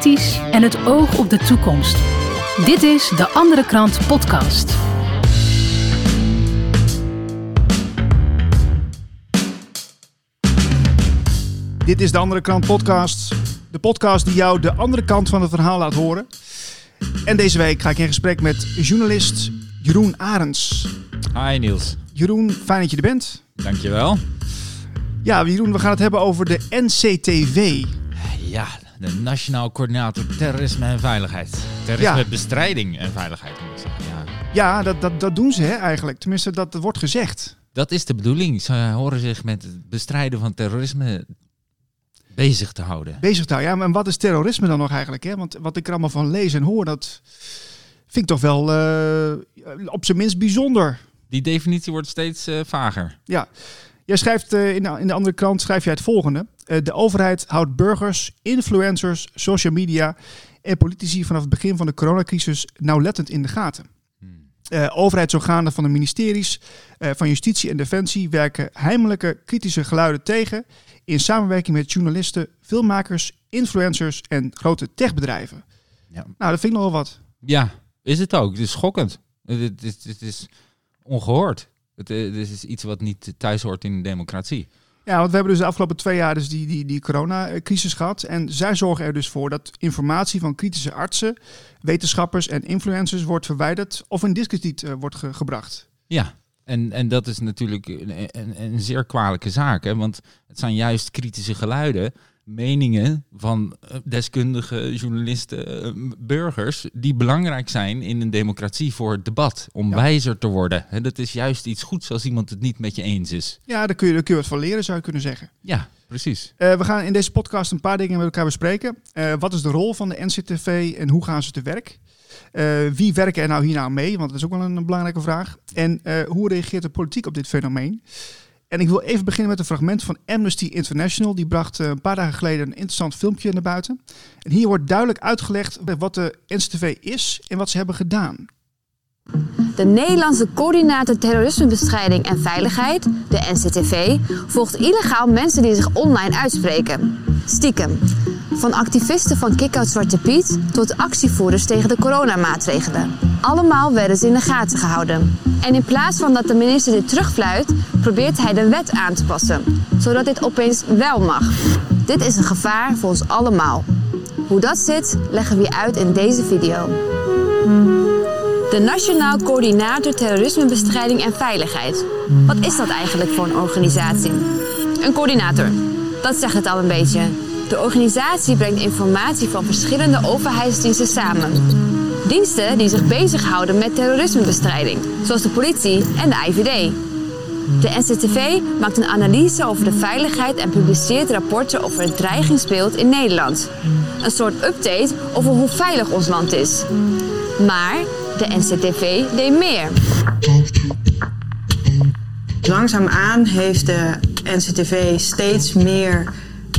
kritisch en het oog op de toekomst. Dit is de Andere Krant Podcast. Dit is de Andere Krant Podcast. De podcast die jou de andere kant van het verhaal laat horen. En deze week ga ik in gesprek met journalist Jeroen Arends. Hi Niels. Jeroen, fijn dat je er bent. Dankjewel. Ja, Jeroen, we gaan het hebben over de NCTV. Ja, de Nationaal Coördinator Terrorisme en Veiligheid. Terrorismebestrijding en Veiligheid moet ik zeggen. Ja. Ja, dat, dat, dat doen ze hè, eigenlijk. Tenminste, dat wordt gezegd. Dat is de bedoeling. Ze horen zich met het bestrijden van terrorisme bezig te houden. Bezig te houden. Ja, maar wat is terrorisme dan nog eigenlijk? Hè? Want wat ik er allemaal van lees en hoor, dat vind ik toch wel eh, op zijn minst bijzonder. Die definitie wordt steeds eh, vager. Ja, jij schrijft eh, in, de, in de andere krant schrijf jij het volgende. Eh, de overheid houdt burgers, influencers, social media en politici vanaf het begin van de coronacrisis nauwlettend in de gaten. Eh, overheidsorganen van de ministeries eh, van Justitie en Defensie werken heimelijke kritische geluiden tegen in samenwerking met journalisten, filmmakers, influencers en grote techbedrijven. Ja. Nou, dat vind ik nog wel wat. Ja, is het ook. Het is schokkend. Het, het, is- het is ongehoord. Het, eh, het is iets wat niet thuis hoort in een democratie. Ja, want we hebben dus de afgelopen twee jaar dus die, die, die coronacrisis gehad. En zij zorgen er dus voor dat informatie van kritische artsen, wetenschappers en influencers wordt verwijderd of in discrediet eh, wordt ge- gebracht. Ja, en, en dat is natuurlijk een, een, een zeer kwalijke zaak. Hè? Want het zijn juist kritische geluiden, meningen van eh, deskundige journalisten, eh, burgers, die belangrijk zijn in een democratie voor het debat, om Ja. wijzer te worden. En dat is juist iets goeds als iemand het niet met je eens is. Ja, daar kun je, daar kun je wat van leren, zou je kunnen zeggen. Ja, precies. Eh, we gaan in deze podcast een paar dingen met elkaar bespreken. Wat is de rol van de NCTV en hoe gaan ze te werk? Wie werken er nou hierna aan mee? Want dat is ook wel een, belangrijke vraag. En hoe reageert de politiek op dit fenomeen? En ik wil even beginnen met een fragment van Amnesty International. Die bracht eh, een paar dagen geleden een interessant filmpje naar buiten. En hier wordt duidelijk uitgelegd wat de NCTV is en wat ze hebben gedaan. De Nederlandse Coördinator Terrorismebestrijding en Veiligheid, de NCTV, volgt illegaal mensen die zich online uitspreken. Stiekem. Van activisten van Kick-Out Zwarte Piet tot actievoerders tegen de coronamaatregelen. Allemaal werden ze in de gaten gehouden. En in plaats van dat de minister dit terugfluit, probeert hij de wet aan te passen, zodat dit opeens wel mag. Dit is een gevaar voor ons allemaal. Hoe dat zit, leggen we je uit in deze video. De Nationaal Coördinator Terrorismebestrijding en Veiligheid. Wat is dat eigenlijk voor een organisatie? Een coördinator. Dat zegt het al een beetje. De organisatie brengt informatie van verschillende overheidsdiensten samen. Diensten die zich bezighouden met terrorismebestrijding, zoals de politie en de IVD. De NCTV maakt een analyse over de veiligheid en publiceert rapporten over het dreigingsbeeld in Nederland. Een soort update over hoe veilig ons land is. Maar de NCTV deed meer. Langzaamaan heeft de NCTV steeds meer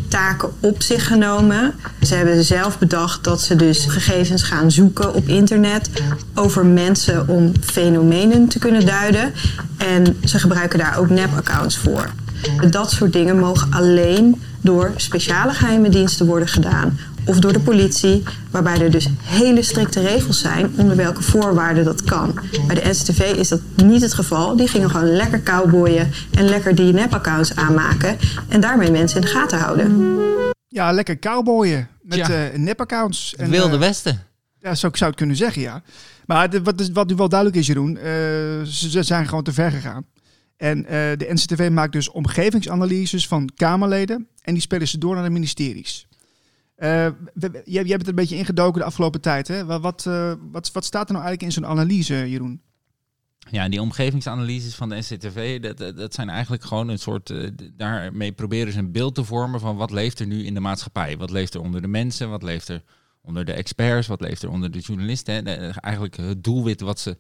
taken op zich genomen. Ze hebben zelf bedacht dat ze dus gegevens gaan zoeken op internet over mensen om fenomenen te kunnen duiden. En ze gebruiken daar ook nep-accounts voor. Dat soort dingen mogen alleen door speciale geheime diensten worden gedaan of door de politie, waarbij er dus hele strikte regels zijn onder welke voorwaarden dat kan. Bij de NCTV is dat niet het geval. Die gingen gewoon lekker cowboyen en lekker die nep-accounts aanmaken en daarmee mensen in de gaten houden. Ja, lekker cowboyen met Ja. eh nepaccounts. Het Wilde eh, Westen. Ja, zo zou ik het kunnen zeggen, ja. Maar de- wat, wat nu wel duidelijk is, Jeroen, eh, ze, ze zijn gewoon te ver gegaan. En eh, de NCTV maakt dus omgevingsanalyses van Kamerleden en die spelen ze door naar de ministeries. Eh, we- we- jij, bent er een beetje ingedoken de afgelopen tijd. Hè? Wat, eh, wat, wat staat er nou eigenlijk in zo'n analyse, Jeroen? Ja, die omgevingsanalyses van de NCTV, dat, dat, zijn eigenlijk gewoon een soort. eh, daarmee proberen ze een beeld te vormen van wat leeft er nu in de maatschappij. Wat leeft er onder de mensen, wat leeft er onder de experts, wat leeft er onder de journalisten. Eigenlijk het doelwit wat ze,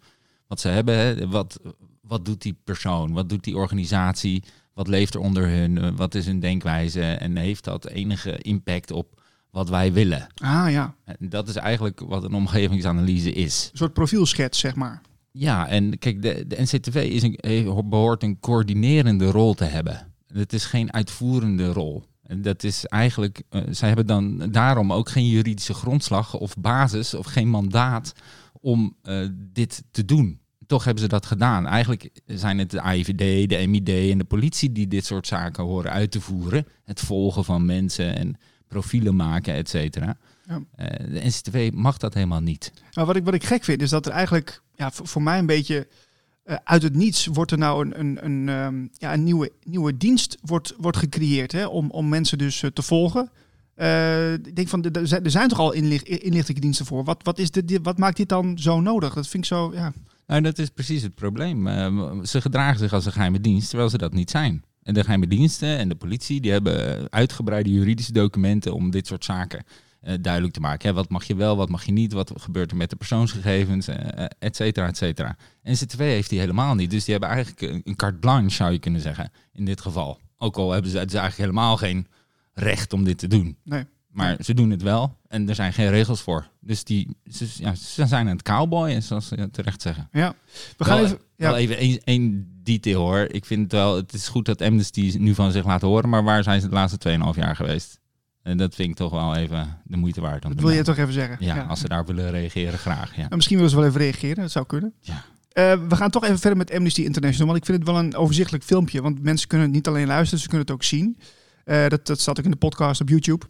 wat ze hebben. Hè. Wat, wat doet die persoon, wat doet die organisatie, wat leeft er onder hun, eh, wat is hun denkwijze en heeft dat enige impact op wat wij willen. Ah ja, En dat is eigenlijk wat een omgevingsanalyse is. een soort profielschets, zeg maar. Ja, en kijk, de, de NCTV is een, eh, behoort een coördinerende rol te hebben. Het is geen uitvoerende rol. En dat is eigenlijk, uh, zij hebben dan daarom ook geen juridische grondslag of basis of geen mandaat om uh, dit te doen. Toch hebben ze dat gedaan. Eigenlijk zijn het de AIVD, de MID en de politie die dit soort zaken horen uit te voeren. Het volgen van mensen en profielen maken, et cetera. Ja. Uh, de NCTV mag dat helemaal niet. Maar wat ik, wat ik gek vind is dat er eigenlijk ja, voor, voor mij een beetje uh, uit het niets wordt er nou een, een, een, um, ja, een nieuwe, nieuwe dienst wordt, wordt gecreëerd hè, om, om mensen dus uh, te volgen. Uh, ik denk van, er zijn, er zijn toch al inlicht, inlichtingendiensten voor. Wat, wat, is dit, wat maakt dit dan zo nodig? Dat vind ik zo, ja. Nou, dat is precies het probleem. ze gedragen zich als een geheime dienst, terwijl ze dat niet zijn. En de geheime diensten en de politie, die hebben uitgebreide juridische documenten om dit soort zaken uh, duidelijk te maken. Hè, wat mag je wel, wat mag je niet, wat gebeurt er met de persoonsgegevens, uh, et cetera, et cetera. En NCTV heeft die helemaal niet. Dus die hebben eigenlijk een, een carte blanche, zou je kunnen zeggen, in dit geval. Ook al hebben ze, ze eigenlijk helemaal geen recht om dit te doen. Nee. Maar ze doen het wel en er zijn geen regels voor. Dus die, ze, ja, ze zijn aan het cowboyen, zoals ze terecht zeggen. Ja, we gaan wel, even... Ja. Wel even één detail hoor. Ik vind het wel, het is goed dat Amnesty nu van zich laat horen, maar waar zijn ze de laatste 2,5 jaar geweest? En dat vind ik toch wel even de moeite waard. Dat wil je toch even zeggen? Ja, ja, als ze daar willen reageren, graag. Ja. Nou, misschien willen ze wel even reageren, dat zou kunnen. Ja. Uh, we gaan toch even verder met Amnesty International, want ik vind het wel een overzichtelijk filmpje. Want mensen kunnen het niet alleen luisteren, ze kunnen het ook zien. Uh, dat, dat staat ook in de podcast op YouTube.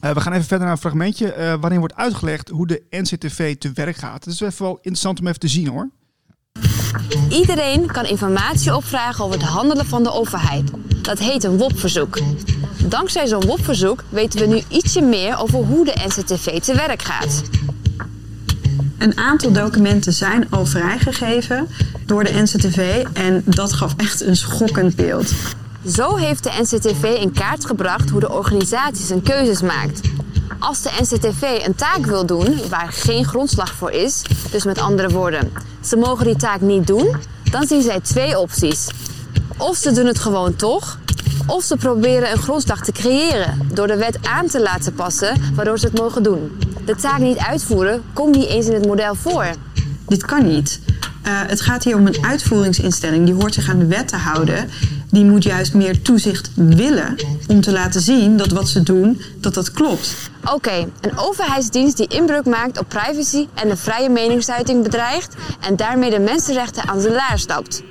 Uh, we gaan even verder naar een fragmentje waarin wordt uitgelegd hoe de NCTV te werk gaat. Het is even wel interessant om even te zien hoor. Iedereen kan informatie opvragen over het handelen van de overheid. Dat heet een WOP-verzoek. Dankzij zo'n WOP-verzoek weten we nu ietsje meer over hoe de NCTV te werk gaat. Een aantal documenten zijn al vrijgegeven door de NCTV en dat gaf echt een schokkend beeld. Zo heeft de NCTV in kaart gebracht hoe de organisatie zijn keuzes maakt. Als de NCTV een taak wil doen waar geen grondslag voor is, dus met andere woorden, ze mogen die taak niet doen, dan zien zij twee opties. Of ze doen het gewoon toch, of ze proberen een grondslag te creëren door de wet aan te laten passen waardoor ze het mogen doen. De taak niet uitvoeren komt niet eens in het model voor. Dit kan niet. Uh, het gaat hier om een uitvoeringsinstelling die hoort zich aan de wet te houden. Die moet juist meer toezicht willen om te laten zien dat wat ze doen, dat dat klopt. Oké, okay, een overheidsdienst die inbreuk maakt op privacy en de vrije meningsuiting bedreigt en daarmee de mensenrechten aan zijn laar stapt.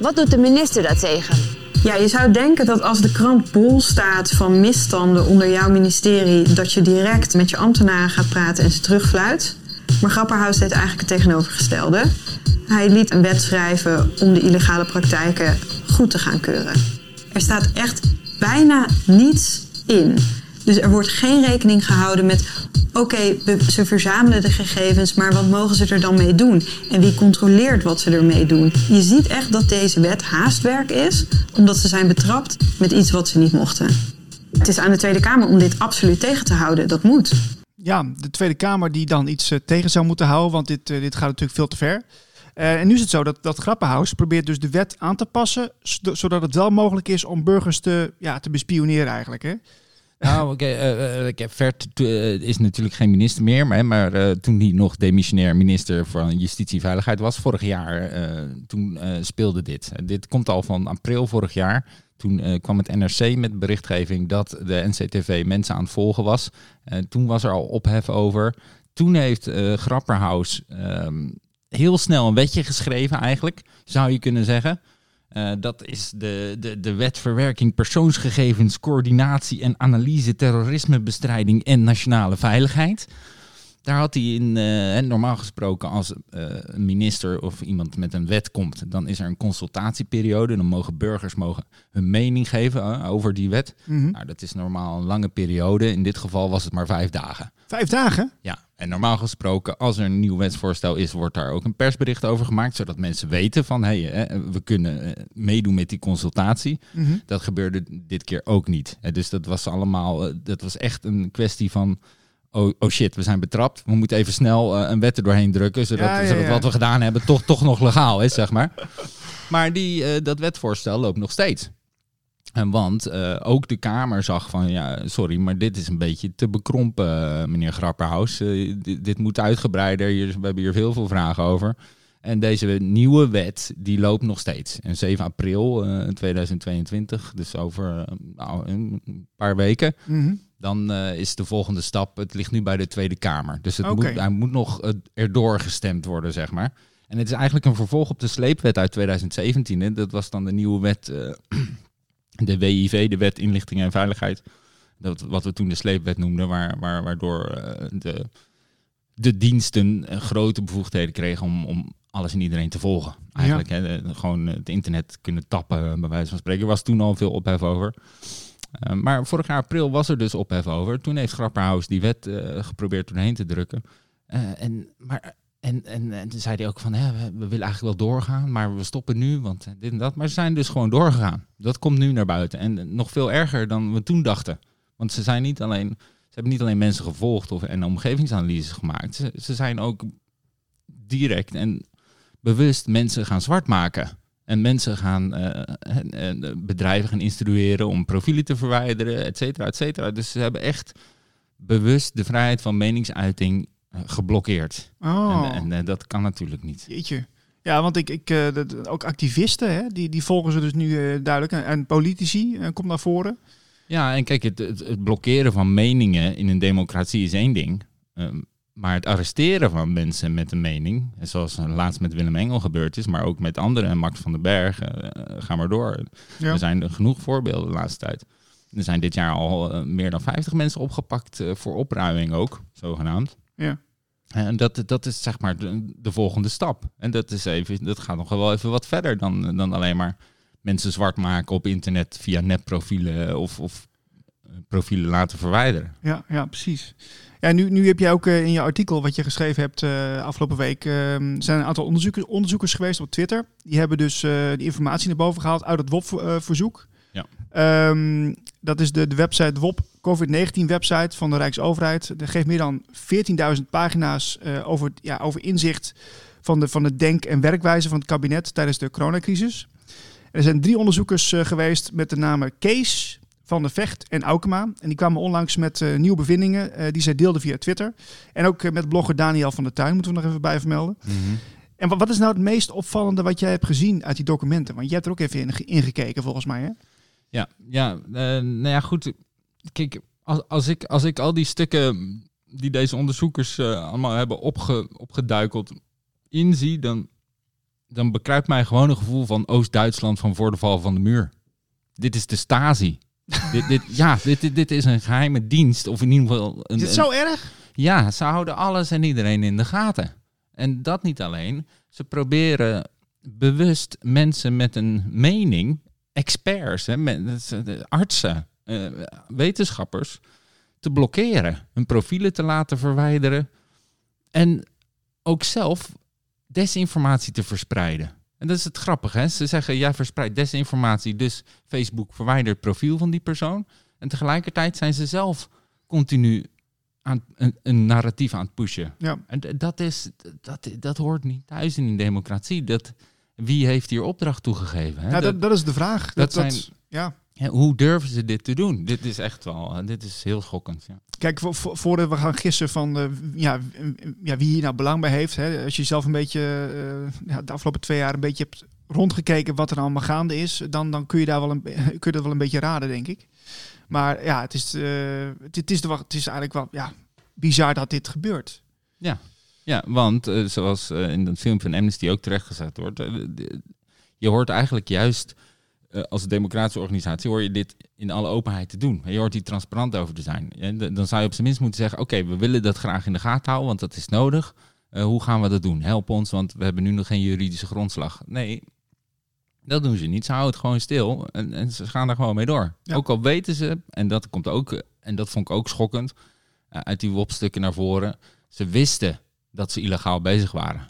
Wat doet de minister daartegen? Ja, je zou denken dat als de krant bol staat van misstanden onder jouw ministerie, dat je direct met je ambtenaren gaat praten en ze terugfluit. Maar Grapperhaus deed eigenlijk het tegenovergestelde. Hij liet een wet schrijven om de illegale praktijken goed te gaan keuren. Er staat echt bijna niets in. Dus er wordt geen rekening gehouden met oké, ze verzamelen de gegevens, maar wat mogen ze er dan mee doen? En wie controleert wat ze ermee doen? Je ziet echt dat deze wet haastwerk is, omdat ze zijn betrapt met iets wat ze niet mochten. Het is aan de Tweede Kamer om dit absoluut tegen te houden. Dat moet. Ja, de Tweede Kamer die dan iets uh, tegen zou moeten houden, want dit, uh, dit gaat natuurlijk veel te ver. Uh, en nu is het zo dat, dat Grappenhaus probeert dus de wet aan te passen, zodat het wel mogelijk is om burgers te, ja, te bespioneren eigenlijk. Hè? Nou, oké, okay, uh, Vert is natuurlijk geen minister meer, maar, maar uh, toen hij nog demissionair minister van Justitie en Veiligheid was, vorig jaar, toen speelde dit. dit komt al van april vorig jaar. Toen kwam het NRC met berichtgeving dat de NCTV mensen aan het volgen was. toen was er al ophef over. Toen heeft Grapperhaus ehm, heel snel een wetje geschreven eigenlijk, zou je kunnen zeggen. Uh, dat is de, de, de wet verwerking persoonsgegevens, coördinatie en analyse, terrorismebestrijding en nationale veiligheid. Daar had hij in, uh, normaal gesproken, als uh, een minister of iemand met een wet komt, dan is er een consultatieperiode. Dan mogen burgers mogen hun mening geven over die wet. Mm -hmm. nou, dat is normaal een lange periode. In dit geval was het maar vijf dagen. Vijf dagen? Ja. En normaal gesproken, als er een nieuw wetsvoorstel is, wordt daar ook een persbericht over gemaakt, zodat mensen weten van hé, hey, we kunnen meedoen met die consultatie. Mm -hmm. Dat gebeurde dit keer ook niet. Dus dat was allemaal, dat was echt een kwestie van oh, oh shit, we zijn betrapt. We moeten even snel uh, een wet er doorheen drukken, zodat, ja, ja, ja. zodat, wat we gedaan hebben toch, toch nog legaal is, zeg maar. Maar die, uh, dat wetvoorstel loopt nog steeds. En want uh, ook de Kamer zag van, ja, sorry, maar dit is een beetje te bekrompen, meneer Grapperhaus. dit, dit, moet uitgebreider, hier, we hebben hier heel veel vragen over. En deze nieuwe wet, die loopt nog steeds. En 7 april uh, 2022, dus over nou, een paar weken, Mhm. dan is de volgende stap. Het ligt nu bij de Tweede Kamer. Dus het moet, hij moet nog erdoor gestemd worden, zeg maar. En het is eigenlijk een vervolg op de sleepwet uit 2017. Hè. Dat was dan de nieuwe wet, de WIV, de Wet Inlichting en Veiligheid. Dat, wat we toen de sleepwet noemden, waar, waar, waardoor eh, de, de diensten grote bevoegdheden kregen om, om alles en iedereen te volgen. Eigenlijk hè, de, gewoon het internet kunnen tappen, bij wijze van spreken. Er was toen al veel ophef over. Uh, maar vorig jaar april was er dus ophef over. Toen heeft Grapperhaus die wet uh, geprobeerd doorheen te drukken. Uh, en, maar, en, en, en toen zei hij ook van, hè, we, willen eigenlijk wel doorgaan, maar we stoppen nu, want dit en dat. Maar ze zijn dus gewoon doorgegaan. Dat komt nu naar buiten. En nog veel erger dan we toen dachten. Want ze zijn niet alleen, ze hebben niet alleen mensen gevolgd of, en omgevingsanalyses gemaakt. Ze, ze zijn ook direct en bewust mensen gaan zwart maken. En mensen gaan uh, bedrijven gaan instrueren om profielen te verwijderen, et cetera, et cetera. Dus ze hebben echt bewust de vrijheid van meningsuiting geblokkeerd. Oh. En, en dat kan natuurlijk niet. Jeetje. Ja, want ik, ik, uh, dat, ook activisten, hè, die, die volgen ze dus nu uh, duidelijk. En, en politici uh, komt naar voren. Ja, en kijk, het, het, het, blokkeren van meningen in een democratie is één ding. Um, maar het arresteren van mensen met een mening, zoals laatst met Willem Engel gebeurd is, maar ook met anderen, Max van den Berg, ga maar door. Ja. Er zijn er genoeg voorbeelden de laatste tijd. Er zijn dit jaar al meer dan 50 mensen opgepakt voor opruiming ook, zogenaamd. Ja. En dat, dat is zeg maar de, de, volgende stap. En dat, is even, dat gaat nog wel even wat verder dan, dan alleen maar mensen zwart maken op internet via nepprofielen of, of profielen laten verwijderen. Ja, ja precies. Ja, nu, nu heb jij ook uh, in je artikel wat je geschreven hebt uh, afgelopen week, uh, zijn een aantal onderzoekers, onderzoekers geweest op Twitter. Die hebben dus die informatie naar boven gehaald uit het WOP-verzoek. Ja. Um, dat is de, de website WOP, COVID-19 website van de Rijksoverheid. Dat geeft meer dan 14.000 pagina's over, ja, over inzicht van de, van de denk- en werkwijze van het kabinet tijdens de coronacrisis. Er zijn drie onderzoekers geweest met de namen Kees, van de Vecht en Aukema. En die kwamen onlangs met uh, nieuwe bevindingen die zij deelden via Twitter. En ook met blogger Daniel van der Tuin, moeten we nog even bij vermelden. Mm -hmm. En wat, is nou het meest opvallende wat jij hebt gezien uit die documenten? Want jij hebt er ook even in, ingekeken volgens mij, hè? Ja, ja nou ja, goed. Kijk, als, als, ik, als ik al die stukken die deze onderzoekers allemaal hebben opge, opgeduikeld inzie, dan, dan bekruipt mij gewoon een gevoel van Oost-Duitsland van voor de val van de muur. Dit is de Stasi dit, dit, ja, dit, dit, dit, is een geheime dienst. Of in ieder geval. Een, is het zo erg? Ja, ze houden alles en iedereen in de gaten. En dat niet alleen. Ze proberen bewust mensen met een mening, experts, hè, artsen, uh, wetenschappers, te blokkeren. Hun profielen te laten verwijderen. En ook zelf desinformatie te verspreiden. En dat is het grappige. Hè? Ze zeggen, jij verspreidt desinformatie, dus Facebook verwijdert het profiel van die persoon. En tegelijkertijd zijn ze zelf continu aan een, een narratief aan het pushen. Ja. En dat, is, dat, dat hoort niet thuis in een democratie. Dat, wie heeft hier opdracht toegegeven? Hè? Ja, dat, dat is de vraag. Dat, dat, zijn, dat, ja. Ja, hoe durven ze dit te doen? Dit is echt wel, dit is heel schokkend. Ja. Kijk, voor, voordat we gaan gissen van uh, ja, ja, wie hier nou belang bij heeft. Hè, als je zelf een beetje uh, ja, de afgelopen twee jaar een beetje hebt rondgekeken wat er allemaal gaande is, dan, dan kun je daar wel een, kun je dat wel een beetje raden, denk ik. Maar ja, het is, uh, het, het, is, de, het is eigenlijk wel ja, bizar dat dit gebeurt. Ja, ja want uh, zoals uh, in dat film van Amnesty ook terechtgezet wordt, je hoort eigenlijk juist als democratische organisatie hoor je dit in alle openheid te doen. Je hoort hier transparant over te zijn. En dan zou je op zijn minst moeten zeggen: Oké, okay, we willen dat graag in de gaten houden, want dat is nodig. Uh, hoe gaan we dat doen? Help ons, want we hebben nu nog geen juridische grondslag. Nee, dat doen ze niet. Ze houden het gewoon stil en, en ze gaan er gewoon mee door. Ja. Ook al weten ze, en dat komt ook, en dat vond ik ook schokkend, uh, uit die WOP-stukken naar voren. Ze wisten dat ze illegaal bezig waren.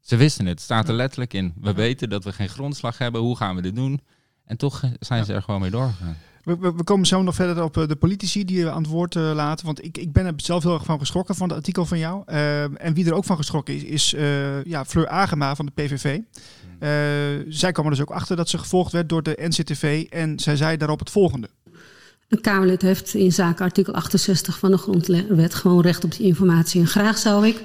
Ze wisten het. Het staat er letterlijk in. We weten dat we geen grondslag hebben. Hoe gaan we dit doen? En toch zijn ja. ze er gewoon mee doorgegaan. We, we, we, komen zo nog verder op de politici die je aan het woord uh, laten. Want ik, ik ben er zelf heel erg van geschrokken van het artikel van jou. Uh, en wie er ook van geschrokken is, is uh, ja, Fleur Agema van de PVV. zij kwam er dus ook achter dat ze gevolgd werd door de NCTV. En zij zei daarop het volgende. Een Kamerlid heeft in zaken artikel 68 van de Grondwet gewoon recht op die informatie. En graag zou ik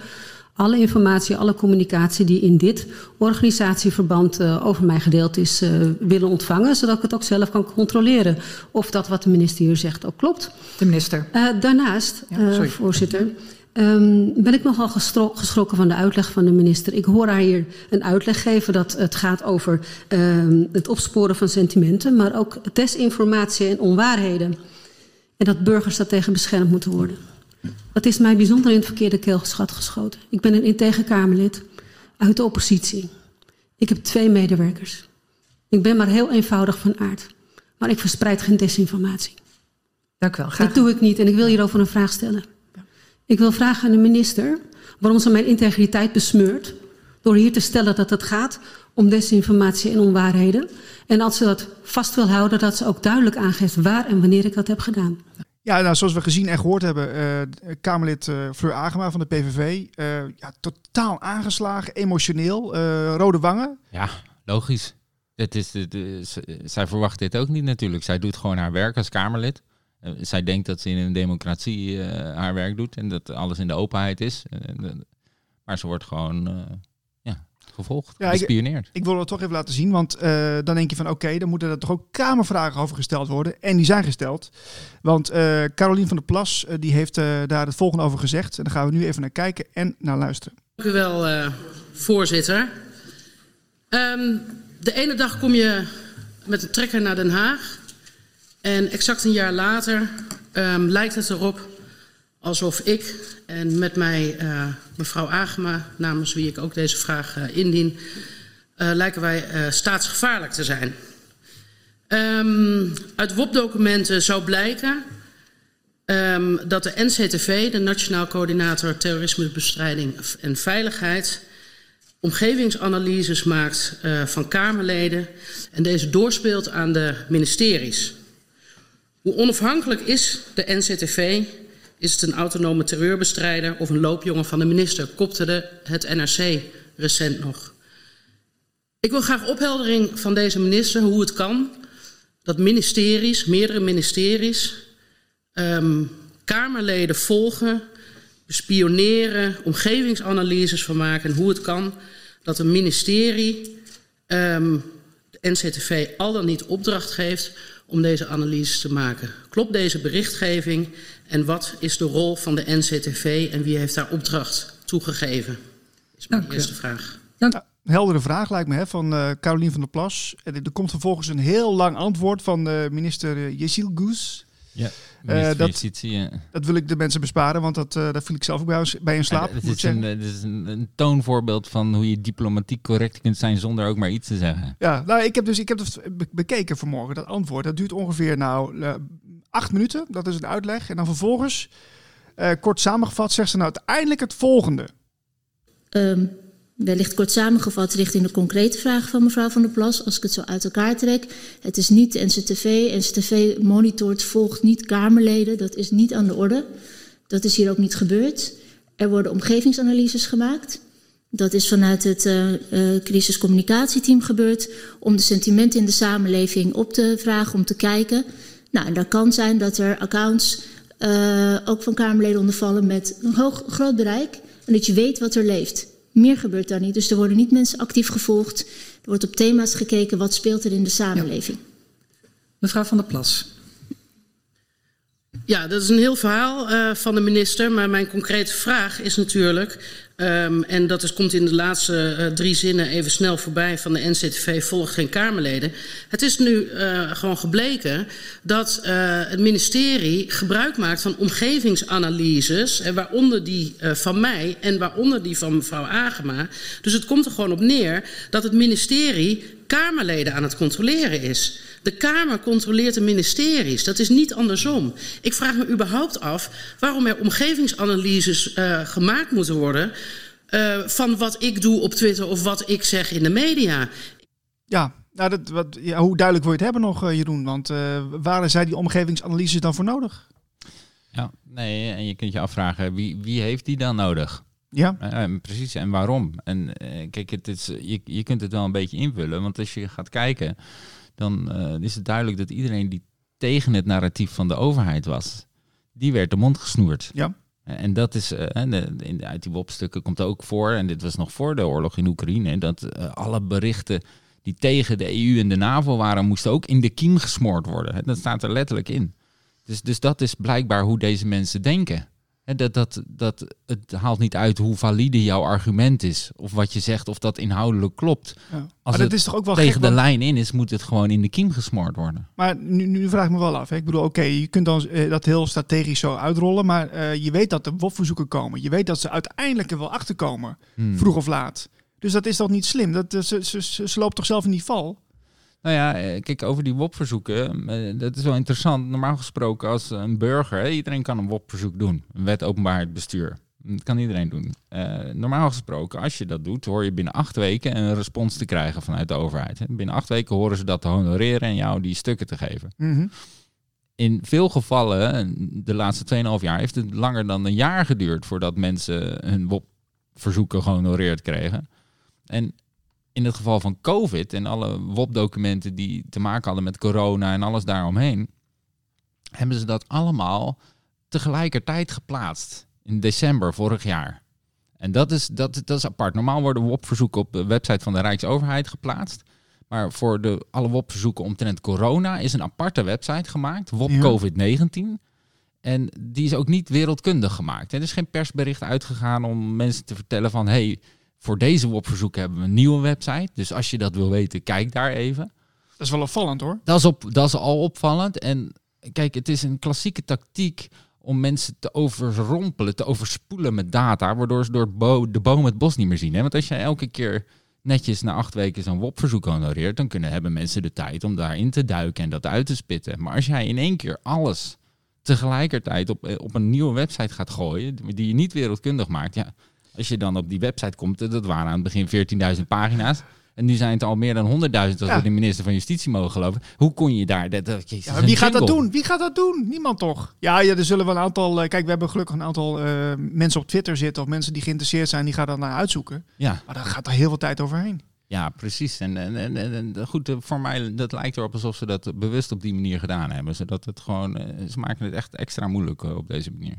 alle informatie, alle communicatie die in dit organisatieverband uh, over mij gedeeld is, uh, willen ontvangen, zodat ik het ook zelf kan controleren of dat wat de minister hier zegt ook klopt. De minister. Uh, daarnaast, ja, voorzitter, um, ben ik nogal geschrokken van de uitleg van de minister. Ik hoor haar hier een uitleg geven dat het gaat over um, het opsporen van sentimenten, maar ook desinformatie en onwaarheden. En dat burgers daartegen beschermd moeten worden. Dat is mij bijzonder in het verkeerde keelgeschat geschoten. Ik ben een integer Kamerlid uit de oppositie. Ik heb twee medewerkers. Ik ben maar heel eenvoudig van aard. Maar ik verspreid geen desinformatie. Dank u wel. Graag. Dat doe ik niet en ik wil hierover een vraag stellen. Ik wil vragen aan de minister waarom ze mijn integriteit besmeurt... door hier te stellen dat het gaat om desinformatie en onwaarheden. En als ze dat vast wil houden, dat ze ook duidelijk aangeeft waar en wanneer ik dat heb gedaan. Ja, nou, zoals we gezien en gehoord hebben, uh, Kamerlid uh, Fleur Agema van de PVV, uh, ja, totaal aangeslagen, emotioneel, rode wangen. Ja, logisch. Het is, is, zij verwacht dit ook niet natuurlijk. Zij doet gewoon haar werk als Kamerlid. zij denkt dat ze in een democratie haar werk doet en dat alles in de openheid is. maar ze wordt gewoon gevolgd, ja, gespioneerd. Ik, ik, wil het toch even laten zien, want uh, dan denk je van oké, okay, dan moeten er toch ook kamervragen over gesteld worden. En die zijn gesteld. Want uh, Carolien van der Plas, uh, die heeft daar het volgende over gezegd. En daar gaan we nu even naar kijken en naar luisteren. Dank u wel, voorzitter. Um, de ene dag kom je met de trekker naar Den Haag. En exact een jaar later um, lijkt het erop alsof ik en met mij uh, mevrouw Agema, namens wie ik ook deze vraag uh, indien, uh, lijken wij staatsgevaarlijk te zijn. Um, uit WOP-documenten zou blijken um, dat de NCTV, de Nationaal Coördinator Terrorismebestrijding en Veiligheid, omgevingsanalyses maakt van Kamerleden en deze doorspeelt aan de ministeries. Hoe onafhankelijk is de NCTV is het een autonome terreurbestrijder of een loopjongen van de minister? Kopte de, het NRC recent nog. Ik wil graag opheldering van deze minister hoe het kan dat ministeries, meerdere ministeries, um, Kamerleden volgen, bespioneren, omgevingsanalyses van maken. En hoe het kan dat een ministerie um, de NCTV al dan niet opdracht geeft om deze analyses te maken. Klopt deze berichtgeving en wat is de rol van de NCTV en wie heeft daar opdracht toegegeven? Is mijn Dank eerste vraag. Dank. Ja, heldere vraag lijkt me hè, van uh, Carolien van der Plas. En er komt vervolgens een heel lang antwoord van uh, minister uh, Yesil Goes. Ja, uh, dat, justitie, ja. dat wil ik de mensen besparen, want dat, uh, dat viel ik zelf ook bij, bij een slaap. Het is, een, het is een, een, toonvoorbeeld van hoe je diplomatiek correct kunt zijn zonder ook maar iets te zeggen. Ja, nou, ik heb dus ik heb het bekeken vanmorgen, dat antwoord. Dat duurt ongeveer nou uh, acht minuten, dat is een uitleg. En dan vervolgens, kort samengevat, zegt ze nou uiteindelijk het volgende. Um, wellicht kort samengevat richting de concrete vraag van mevrouw Van der Plas, als ik het zo uit elkaar trek. Het is niet de NCTV. NCTV monitort, volgt niet Kamerleden. Dat is niet aan de orde. Dat is hier ook niet gebeurd. Er worden omgevingsanalyses gemaakt. Dat is vanuit het uh, uh, crisiscommunicatieteam gebeurd om de sentimenten in de samenleving op te vragen, om te kijken. Nou, en dat kan zijn dat er accounts uh, ook van Kamerleden ondervallen met een hoog, groot bereik en dat je weet wat er leeft. Meer gebeurt daar niet. Dus er worden niet mensen actief gevolgd. Er wordt op thema's gekeken. Wat speelt er in de samenleving? Ja. Mevrouw van der Plas. Ja, dat is een heel verhaal uh, van de minister. Maar mijn concrete vraag is natuurlijk... Um, en dat is, komt in de laatste uh, drie zinnen even snel voorbij van de NCTV volgt geen Kamerleden. Het is nu uh, gewoon gebleken dat uh, het ministerie gebruik maakt van omgevingsanalyses, en waaronder die van mij en waaronder die van mevrouw Agema. Dus het komt er gewoon op neer dat het ministerie Kamerleden aan het controleren is. De Kamer controleert de ministeries. Dat is niet andersom. Ik vraag me überhaupt af waarom er omgevingsanalyses uh, gemaakt moeten worden. Uh, van wat ik doe op Twitter of wat ik zeg in de media. Ja, nou dat, wat, ja, hoe duidelijk wil je het hebben nog, uh, Jeroen? Want uh, waren zij die omgevingsanalyses dan voor nodig? Ja, nee, en je kunt je afvragen, wie, wie heeft die dan nodig? Ja. Uh, precies, en waarom? En uh, kijk, het is, je, je kunt het wel een beetje invullen, want als je gaat kijken, dan uh, is het duidelijk dat iedereen die tegen het narratief van de overheid was, die werd de mond gesnoerd. Ja. En dat is, uh, in, uit die WOP-stukken komt ook voor, en dit was nog voor de oorlog in Oekraïne, dat uh, alle berichten die tegen de EU en de NAVO waren, moesten ook in de kiem gesmoord worden. Dat staat er letterlijk in. Dus, dus dat is blijkbaar hoe deze mensen denken. Dat, dat, dat, het haalt niet uit hoe valide jouw argument is. Of wat je zegt, of dat inhoudelijk klopt. Ja. Als maar dat is toch ook wel tegen gek, de lijn in is, moet het gewoon in de kiem gesmoord worden. Maar nu, nu vraag ik me wel af. Hè. Ik bedoel, oké, je kunt dan uh, dat heel strategisch zo uitrollen. Maar uh, je weet dat er WOP-verzoeken komen. Je weet dat ze uiteindelijk er wel achterkomen. Hmm. Vroeg of laat. Dus dat is toch niet slim? Dat, ze, ze, ze, ze loopt toch zelf in die val? Nou ja, kijk, over die WOP-verzoeken, dat is wel interessant. Normaal gesproken als een burger, iedereen kan een WOP-verzoek doen. Een wet openbaarheid bestuur. Dat kan iedereen doen. Uh, normaal gesproken, als je dat doet, hoor je binnen acht weken een respons te krijgen vanuit de overheid. Binnen acht weken horen ze dat te honoreren en jou die stukken te geven. Mm -hmm. In veel gevallen, de laatste 2,5 jaar, heeft het langer dan een jaar geduurd voordat mensen hun WOP-verzoeken gehonoreerd kregen. En in het geval van COVID en alle WOP-documenten die te maken hadden met corona en alles daaromheen, hebben ze dat allemaal tegelijkertijd geplaatst in december vorig jaar. En dat is, dat, dat is apart. Normaal worden WOP-verzoeken op de website van de Rijksoverheid geplaatst. Maar voor de, alle WOP-verzoeken omtrent corona is een aparte website gemaakt, WOP ja. COVID-19. En die is ook niet wereldkundig gemaakt. Er is geen persbericht uitgegaan om mensen te vertellen van... hey, voor deze WOP-verzoeken hebben we een nieuwe website. Dus als je dat wil weten, kijk daar even. Dat is wel opvallend hoor. Dat is, op, dat is al opvallend. En kijk, het is een klassieke tactiek om mensen te overrompelen, te overspoelen met data, waardoor ze door bo de boom het bos niet meer zien. Hè? Want als jij elke keer netjes na acht weken zo'n WOP-verzoek honoreert, dan kunnen hebben mensen de tijd om daarin te duiken en dat uit te spitten. Maar als jij in één keer alles tegelijkertijd op, op een nieuwe website gaat gooien, die je niet wereldkundig maakt, ja, als je dan op die website komt, dat waren aan het begin 14.000 pagina's. En nu zijn het al meer dan 100.000 als ja. we de minister van Justitie mogen geloven. Hoe kon je daar... Dat, dat, jezus, ja, wie gaat dat doen? Wie gaat dat doen? Niemand toch? Ja, ja er zullen wel een aantal... Uh, kijk, we hebben gelukkig een aantal uh, mensen op Twitter zitten... of mensen die geïnteresseerd zijn, die gaan dan naar uitzoeken. Ja. Maar daar gaat er heel veel tijd overheen. Ja, precies. En, en, en, en, goed, voor mij, dat lijkt erop alsof ze dat bewust op die manier gedaan hebben. Zodat het gewoon, ze maken het echt extra moeilijk op deze manier.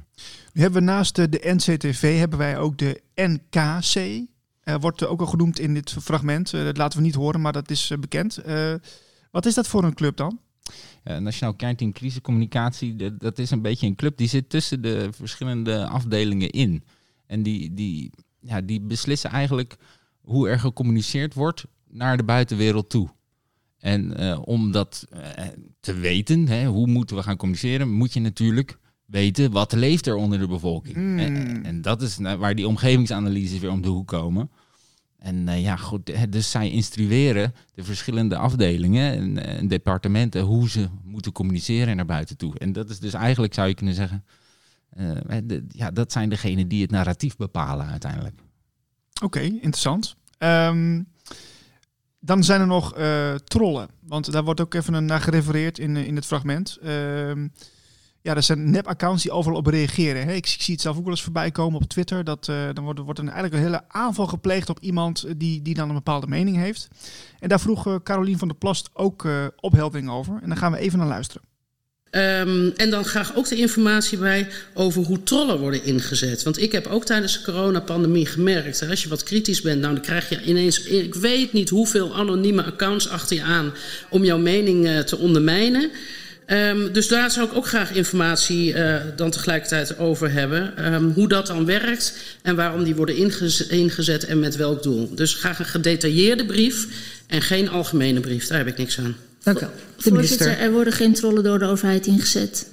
Nu hebben we naast de NCTV, hebben wij ook de NKC. Uh, wordt ook al genoemd in dit fragment. Uh, dat laten we niet horen, maar dat is uh, bekend. wat is dat voor een club dan? Nationaal Kernteam Crisiscommunicatie, dat, dat is een beetje een club die zit tussen de verschillende afdelingen in. En die, die, ja, die beslissen eigenlijk hoe er gecommuniceerd wordt naar de buitenwereld toe. En uh, om dat uh, te weten, hè, hoe moeten we gaan communiceren, moet je natuurlijk weten wat leeft er onder de bevolking. Mm. En, en, dat is waar die omgevingsanalyses weer om de hoek komen. En uh, ja, goed, dus zij instrueren de verschillende afdelingen en, en, departementen hoe ze moeten communiceren naar buiten toe. En dat is dus eigenlijk, zou je kunnen zeggen, de, ja, dat zijn degenen die het narratief bepalen uiteindelijk. Oké, interessant. Um, dan zijn er nog uh, trollen. Want daar wordt ook even naar gerefereerd in, in het fragment. Um, ja, er zijn nep-accounts die overal op reageren. Hè. Ik, ik, zie het zelf ook wel eens voorbij komen op Twitter. Dat, uh, dan wordt, wordt een, eigenlijk een hele aanval gepleegd op iemand die, die dan een bepaalde mening heeft. En daar vroeg uh, Carolien van der Plast ook opheldering over. En daar gaan we even naar luisteren. Um, en dan graag ook de informatie bij over hoe trollen worden ingezet. Want ik heb ook tijdens de coronapandemie gemerkt... als je wat kritisch bent, nou, dan krijg je ineens... ik weet niet hoeveel anonieme accounts achter je aan... om jouw mening uh, te ondermijnen. Um, dus daar zou ik ook graag informatie uh, dan tegelijkertijd over hebben. Um, hoe dat dan werkt en waarom die worden ingezet en met welk doel. Dus graag een gedetailleerde brief en geen algemene brief. Daar heb ik niks aan. Dank u wel. De minister. Er worden geen trollen door de overheid ingezet.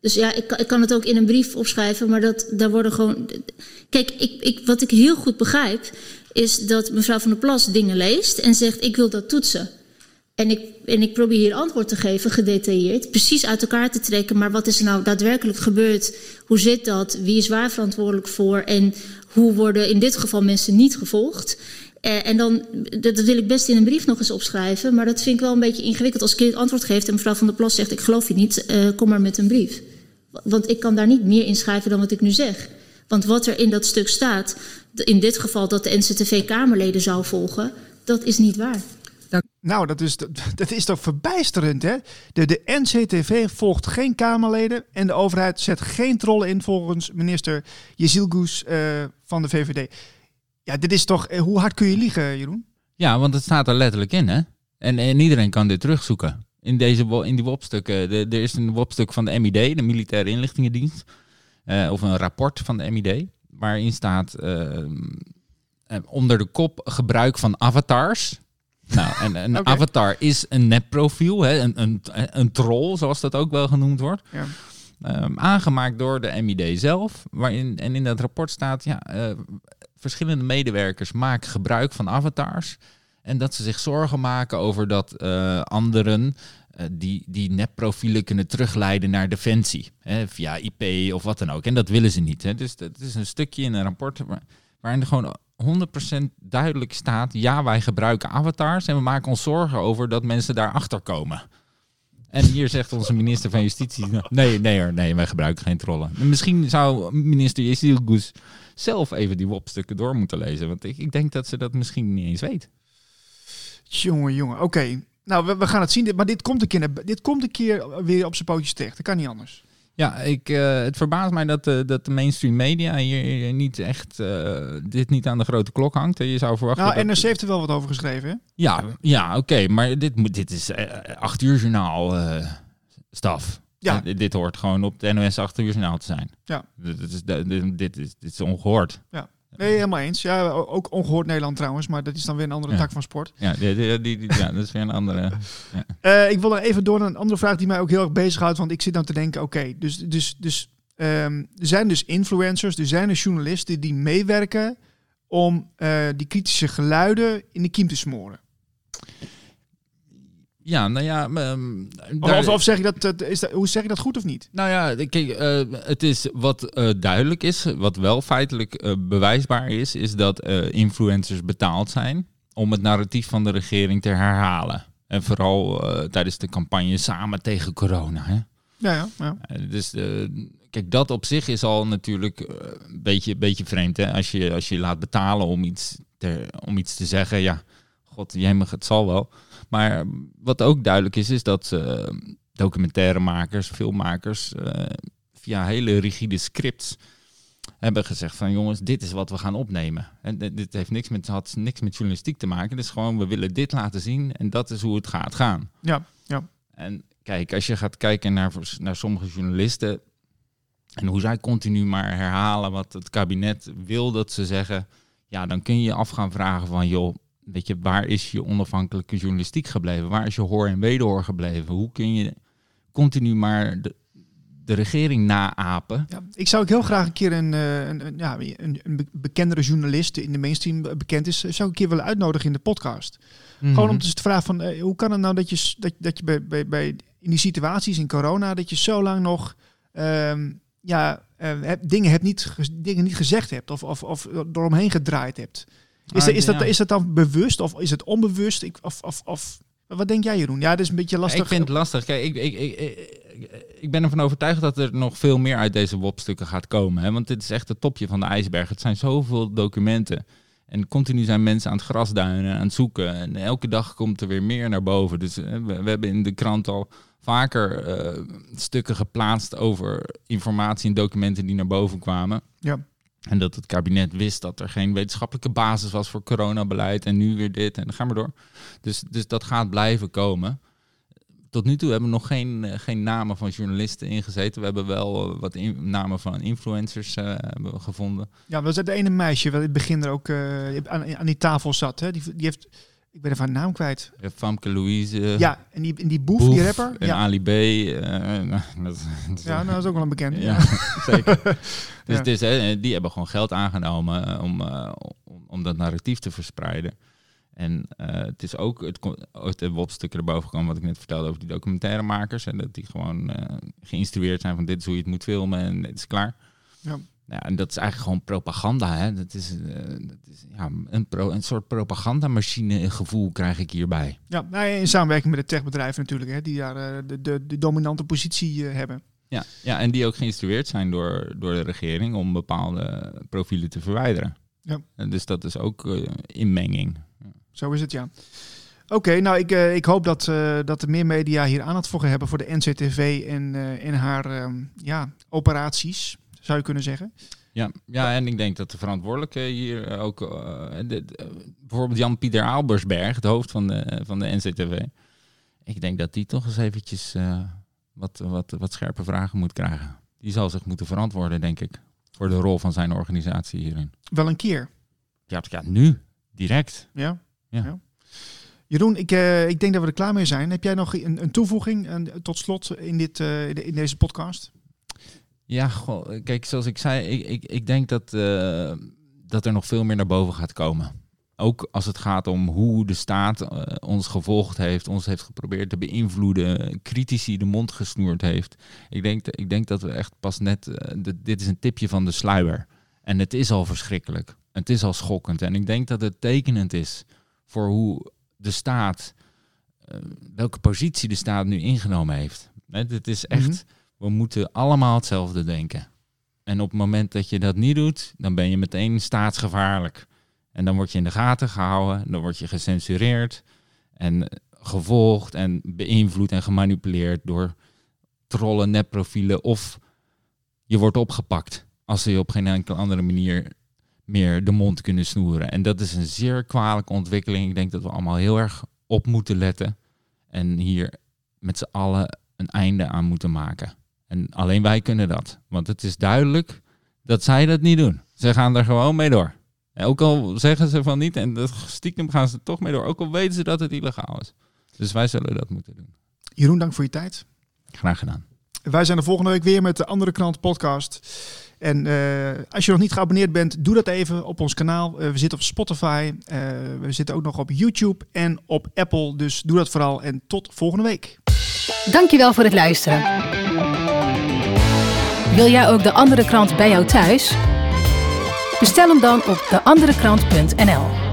Dus ja, ik, ik kan het ook in een brief opschrijven, maar dat, daar worden gewoon. Kijk, ik, ik, wat ik heel goed begrijp, is dat mevrouw van der Plas dingen leest en zegt: Ik wil dat toetsen. En ik, en ik probeer hier antwoord te geven, gedetailleerd, precies uit elkaar te trekken. Maar wat is er nou daadwerkelijk gebeurd? Hoe zit dat? Wie is waar verantwoordelijk voor? En hoe worden in dit geval mensen niet gevolgd? Uh, en dan, dat, wil ik best in een brief nog eens opschrijven. Maar dat vind ik wel een beetje ingewikkeld. Als ik het antwoord geef en mevrouw van der Plas zegt: Ik geloof je niet, uh, kom maar met een brief. Want ik kan daar niet meer in schrijven dan wat ik nu zeg. Want wat er in dat stuk staat, in dit geval dat de NCTV-Kamerleden zou volgen, dat is niet waar. Nou, dat is, dat, is toch verbijsterend, hè? De, NCTV volgt geen Kamerleden en de overheid zet geen trollen in volgens minister Jezilgoes uh, van de VVD. Ja, dit is toch... Hoe hard kun je liegen, Jeroen? Ja, want het staat er letterlijk in, hè? En, en iedereen kan dit terugzoeken. In, deze, in die WOP-stukken. Er is een WOP-stuk van de MID, de Militaire Inlichtingendienst. Uh, of een rapport van de MID. Waarin staat uh, onder de kop gebruik van avatars. Nou, en een okay. avatar is een nepprofiel, hè, een, een, een troll, zoals dat ook wel genoemd wordt. Ja. Um, aangemaakt door de MID zelf. Waarin, en in dat rapport staat, ja, uh, verschillende medewerkers maken gebruik van avatars. En dat ze zich zorgen maken over dat uh, anderen uh, die, die nepprofielen kunnen terugleiden naar defensie. Hè, via IP of wat dan ook. En dat willen ze niet. Hè. Dus dat is een stukje in een rapport waarin er gewoon 100% duidelijk staat: ja, wij gebruiken avatars en we maken ons zorgen over dat mensen daarachter komen. En hier zegt onze minister van Justitie: nee, nee, nee, wij gebruiken geen trollen. Misschien zou minister Yesil Goes zelf even die WOP-stukken door moeten lezen, want ik, ik denk dat ze dat misschien niet eens weet. Jongen, jongen, oké. Nou, we, we, gaan het zien, maar dit komt, een keer, dit komt een keer weer op zijn pootjes terecht. Dat kan niet anders. Ja, ik, uh, het verbaast mij dat, uh, dat de mainstream media hier niet echt uh, dit niet aan de grote klok hangt. Je zou verwachten. Nou, NRC heeft er wel wat over geschreven. Hè? Ja, ja oké, okay, maar dit, dit is acht uur journaal staf. Ja. dit hoort gewoon op de NOS acht uur journaal te zijn. Ja. Dit is, dit, dit, is, dit is ongehoord. Ja. Nee, helemaal eens. Ja, ook ongehoord Nederland trouwens, maar dat is dan weer een andere ja. tak van sport. Ja, die, die, die, ja, dat is weer een andere. Ja. Uh, ik wil er even door naar een andere vraag die mij ook heel erg bezighoudt, want ik zit dan te denken, oké, okay, dus, dus, dus um, er zijn dus influencers, er zijn dus journalisten die meewerken om uh, die kritische geluiden in de kiem te smoren. Ja, nou ja. Um, daar... of, of, zeg je dat, is dat, hoe zeg je dat goed of niet? Nou ja, kijk, uh, het is wat uh, duidelijk is, wat wel feitelijk uh, bewijsbaar is, is dat influencers betaald zijn om het narratief van de regering te herhalen. En vooral tijdens de campagne samen tegen corona. Hè? Ja, ja. ja. dus kijk, dat op zich is al natuurlijk een beetje, beetje vreemd. Hè? Als, je, als je laat betalen om iets te, om iets te zeggen, ja, god, jemig, het zal wel. Maar wat ook duidelijk is, is dat uh, documentairemakers, filmmakers uh, via hele rigide scripts hebben gezegd van jongens, dit is wat we gaan opnemen. En dit heeft niks met, had niks met journalistiek te maken. Het is gewoon, we willen dit laten zien en dat is hoe het gaat gaan. Ja, ja. En kijk, als je gaat kijken naar, naar sommige journalisten en hoe zij continu maar herhalen wat het kabinet wil dat ze zeggen, ja, dan kun je je af gaan vragen van joh, weet je, waar is je onafhankelijke journalistiek gebleven? Waar is je hoor en wederhoor gebleven? Hoe kun je continu maar de, de regering naapen? Ja, ik zou ook heel graag een keer een, een, een ja, een, een, bekendere journalist in de mainstream bekend is, zou ik een keer willen uitnodigen in de podcast. -hmm. Gewoon om dus te vragen van, uh, hoe kan het nou dat je, dat, dat je bij, bij, bij in die situaties in corona, dat je zo lang nog um, ja, uh, dingen, hebt niet, dingen niet gezegd hebt of, of, of eromheen gedraaid hebt. Is, ah, is, dat, is dat dan bewust of is het onbewust? Ik, of, of, of, wat denk jij, Jeroen? Ja, dat is een beetje lastig. Ik vind het lastig. Kijk, ik, ik, ik, ik, ben ervan overtuigd dat er nog veel meer uit deze WOP-stukken gaat komen. Hè? Want dit is echt het topje van de ijsberg. Het zijn zoveel documenten. En continu zijn mensen aan het grasduinen, aan het zoeken. En elke dag komt er weer meer naar boven. Dus we, we hebben in de krant al vaker uh, stukken geplaatst over informatie en documenten die naar boven kwamen. Ja. En dat het kabinet wist dat er geen wetenschappelijke basis was voor coronabeleid. En nu weer dit en dan gaan we door. Dus, dus dat gaat blijven komen. Tot nu toe hebben we nog geen, uh, geen namen van journalisten ingezeten. We hebben wel uh, wat namen van influencers hebben gevonden. Ja, we het ene meisje wat in het begin er ook aan, aan, die tafel zat. Hè? Die, die heeft, ik ben even haar naam kwijt. Ja, Famke Louise. Ja, en die, en die boef, boef die rapper. En ja. Ali B. nou, dat, dat, ja, nou, dat is ook wel een bekende. Ja, zeker. Dus, ja. dus hè, die hebben gewoon geld aangenomen om, uh, om, om, dat narratief te verspreiden. En uh, het is ook het, het WOP-stuk erboven gekomen wat ik net vertelde over die documentairemakers. En dat die gewoon geïnstrueerd zijn van dit is hoe je het moet filmen en het is klaar. Ja. Ja, en dat is eigenlijk gewoon propaganda. Hè? Dat is, uh, dat is ja, een, pro, een soort propagandamachine gevoel krijg ik hierbij. Ja, nou, in samenwerking met de techbedrijven natuurlijk, hè, die daar uh, de, de, de, dominante positie uh, hebben. Ja, ja, en die ook geïnstrueerd zijn door, door de regering om bepaalde profielen te verwijderen. Ja. En dus dat is ook inmenging. Zo is het, ja. Oké, nou ik, ik hoop dat, dat er meer media hier aandacht voor hebben voor de NCTV en, en haar um, ja, operaties, zou je kunnen zeggen. Ja, ja, en ik denk dat de verantwoordelijke hier ook, de, de, bijvoorbeeld Jan-Pieter Aalbersberg, het hoofd van de, van de NCTV, ik denk dat die toch eens eventjes wat, wat, wat scherpe vragen moet krijgen. Die zal zich moeten verantwoorden, denk ik, voor de rol van zijn organisatie hierin. Wel een keer? Ja, ja nu, direct. Ja? ja. ja. Jeroen, ik, ik denk dat we er klaar mee zijn. Heb jij nog een, een toevoeging een, tot slot in, dit, in deze podcast? Ja, kijk, zoals ik zei, ik, ik, ik denk dat, uh, dat er nog veel meer naar boven gaat komen. Ook als het gaat om hoe de staat ons gevolgd heeft, ons heeft geprobeerd te beïnvloeden, critici de mond gesnoerd heeft. Ik denk, ik denk dat we echt pas net, dit is een tipje van de sluier. En het is al verschrikkelijk. Het is al schokkend. En ik denk dat het tekenend is voor hoe de staat, welke positie de staat nu ingenomen heeft. Het is echt, -hmm. We moeten allemaal hetzelfde denken. En op het moment dat je dat niet doet, dan ben je meteen staatsgevaarlijk. En dan word je in de gaten gehouden, dan word je gecensureerd en gevolgd en beïnvloed en gemanipuleerd door trollen, nepprofielen of je wordt opgepakt als ze je op geen enkele andere manier meer de mond kunnen snoeren. En dat is een zeer kwalijke ontwikkeling. Ik denk dat we allemaal heel erg op moeten letten en hier met z'n allen een einde aan moeten maken. En alleen wij kunnen dat. Want het is duidelijk dat zij dat niet doen. Ze gaan er gewoon mee door. En ook al zeggen ze van niet, en stiekem gaan ze toch mee door. Ook al weten ze dat het illegaal is. Dus wij zullen dat moeten doen. Jeroen, dank voor je tijd. Graag gedaan. Wij zijn de volgende week weer met de Andere Krant podcast. En uh, als je nog niet geabonneerd bent, doe dat even op ons kanaal. Uh, we zitten op Spotify, uh, we zitten ook nog op YouTube en op Apple. Dus doe dat vooral en tot volgende week. Dankjewel voor het luisteren. Wil jij ook de andere krant bij jou thuis? Bestel hem dan op deanderekrant.nl